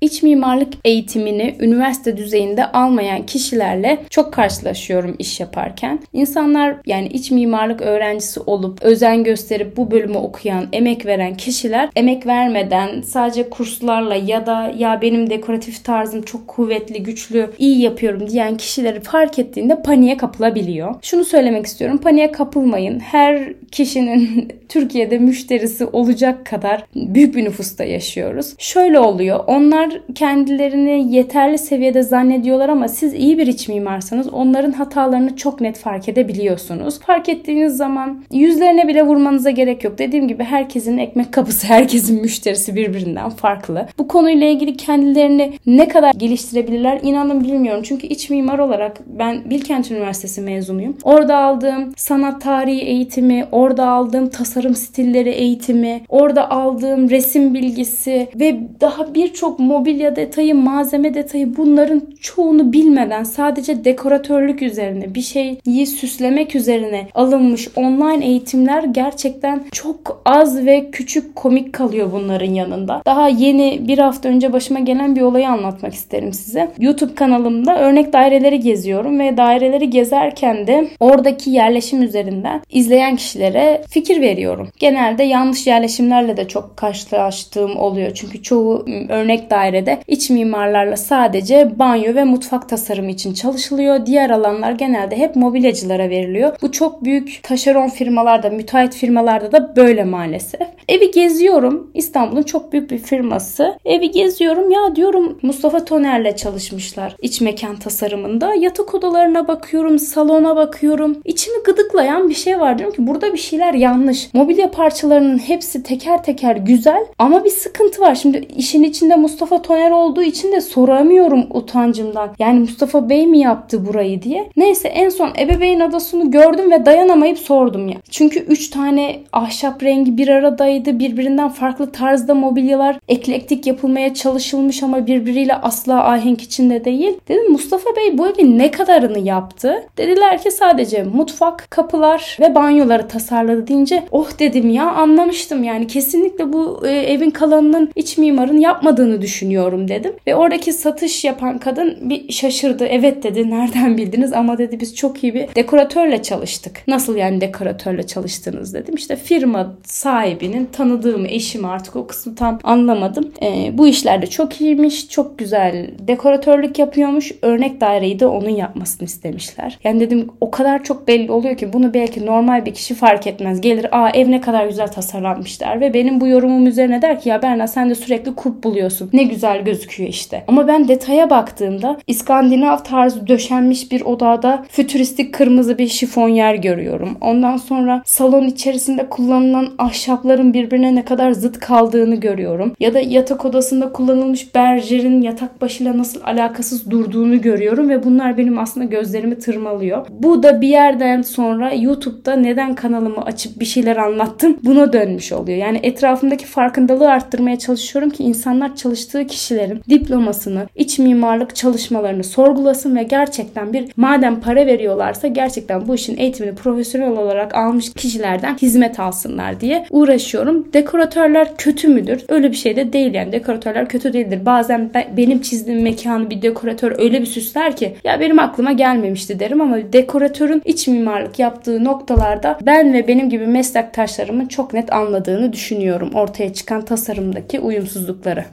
İç mimarlık eğitimini üniversite düzeyinde almayan kişilerle çok karşılaşıyorum iş yaparken. İnsanlar yani iç mimarlık öğrencisi olup özen gösterip bu bölümü okuyan, emek veren kişiler emek vermeden sadece kurslarla ya da ya benim dekoratif tarzım çok kuvvetli, güçlü, iyi yapıyorum diyen kişileri fark ettiğinde paniğe kapılabiliyor. Şunu söylemek istiyorum. Paniğe kapılmayın. Her kişinin Türkiye'de müşterisi olacak kadar büyük bir nüfusta yaşıyoruz. Şöyle oluyor. Onlar kendilerini yeterli seviyede zannediyorlar ama siz iyi bir iç mimarsanız onların hatalarını çok net fark edebiliyorsunuz. Fark ettiğiniz zaman yüzlerine bile vurmanıza gerek yok. Dediğim gibi herkesin ekmek kapısı, herkesin müşterisi birbirinden farklı. Bu konuyla ilgili kendilerini ne kadar geliştirebilirler inanın bilmiyorum. Çünkü iç mimar olarak ben Bilkent Üniversitesi mezunuyum. Orada aldığım sanat tarihi eğitimi, orada aldığım tasarım stilleri eğitimi, orada aldığım resim bilgisi ve daha birçok mobilya detayı, malzeme detayı bunların çoğunu bilmeden sadece dekoratörlük üzerine bir şeyi süslemek üzerine alınmış online eğitimler gerçekten çok az ve küçük komik kalıyor bunların yanında. Daha yeni bir hafta önce başıma gelen bir olayı anlatmak isterim size. YouTube kanalımda örnek daireleri geziyorum ve daireleri gezerken de oradaki yerleşim üzerinden izleyen kişilere fikir veriyorum. Genelde yanlış yerleşimlerle de çok karşılaştığım oluyor. Çünkü çoğu örnek dairede iç mimarlarla sadece banyo ve mutfak tasarımı için çalışılıyor. Diğer alanlar genelde hep mobilyacılara veriliyor. Bu çok büyük taşeron firmalarda, müteahhit firmalarda da böyle maalesef. Evi geziyorum. İstanbul'un çok büyük bir firması. Evi geziyorum. Ya diyorum Mustafa Toner'le çalışmışlar iç mekan tasarımında. Yatak odalarına bakıyorum, salona bakıyorum. İçimi gıdıklayan bir şey var. Diyorum ki burada bir şeyler yanlış. Mobilya parçalarının hepsi teker teker güzel ama bir sıkıntı var. Şimdi işin içinde Mustafa Toner olduğu için de soramıyorum utancımdan. Yani Mustafa Bey mi yaptı burayı diye. Neyse en son ebeveyn adasını gördüm ve dayanamayıp sordum ya. Çünkü 3 tane ahşap rengi bir aradaydı. Birbirinden farklı tarzda mobilyalar eklektik yapılmaya çalışılmış ama birbiriyle asla ahenk içinde değil. Dedim Mustafa Bey bu evin ne kadarını yaptı? Dediler ki sadece mutfak, kapılar ve banyoları tasarladı deyince oh dedim ya anlamıştım yani kesinlikle bu e, evin kalanının iç mimarın yapmadığını düşünüyorum dedim. Ve oradaki satış yapan kadın bir şaşırdı. Evet dedi nereden bildiniz ama dedi biz çok iyi bir dekoratörle çalıştık. Nasıl yani dekoratörle çalıştınız dedim. İşte firma sahibinin tanıdığım eşim artık o kısmı tam anlamadım. E, bu işlerde çok iyiymiş. Çok güzel dekoratörlük yapıyormuş. Örnek daireyi de onun yapmasını istemişler. Yani dedim o kadar çok belli oluyor ki bunu belki normal bir kişi fark etmez. Gelir aa ev ne kadar güzel tasarlanmış der ve benim bu yorumum üzerine der ki ya Berna sen de sürekli kup buluyorsun. Ne güzel gözüküyor işte. Ama ben detaya baktığımda İskandinav tarzı döşenmiş bir odada fütüristik kırmızı bir şifonyer görüyorum. Ondan sonra salon içerisinde kullanılan ahşapların birbirine ne kadar zıt kaldığını görüyorum. Ya da yatak odasında kullanılmış berjerin yatak başıyla nasıl alakasız durduğunu görüyorum ve bunlar benim aslında gözlerimi tırmalıyor. Bu da bir yerden sonra YouTube'da neden kanalımı açıp bir şeyler anlattım buna dönmüş oluyor. Yani etrafımdaki farkındalığı arttırmaya çalışıyorum ki insanlar çalıştığı kişilerin diplomasını, iç mimarlık çalışmalarını sorgulasın ve gerçekten bir madem para veriyorlarsa gerçekten bu işin eğitimini profesyonel olarak almış kişilerden hizmet alsınlar diye uğraşıyorum. Dekoratörler kötü müdür? Öyle bir şey de değil yani. Dekoratörler kötü değildir. Bazen ben, benim çizdiğim mekanı bir dekoratör öyle bir süsler ki ya benim aklıma gelmemişti derim ama dekoratörün iç mimarlık yaptığı noktalarda ben ve benim gibi meslektaşlarımın çok net anladığını düşünüyorum ortaya çıkan tasarımdaki uyumsuzlukları.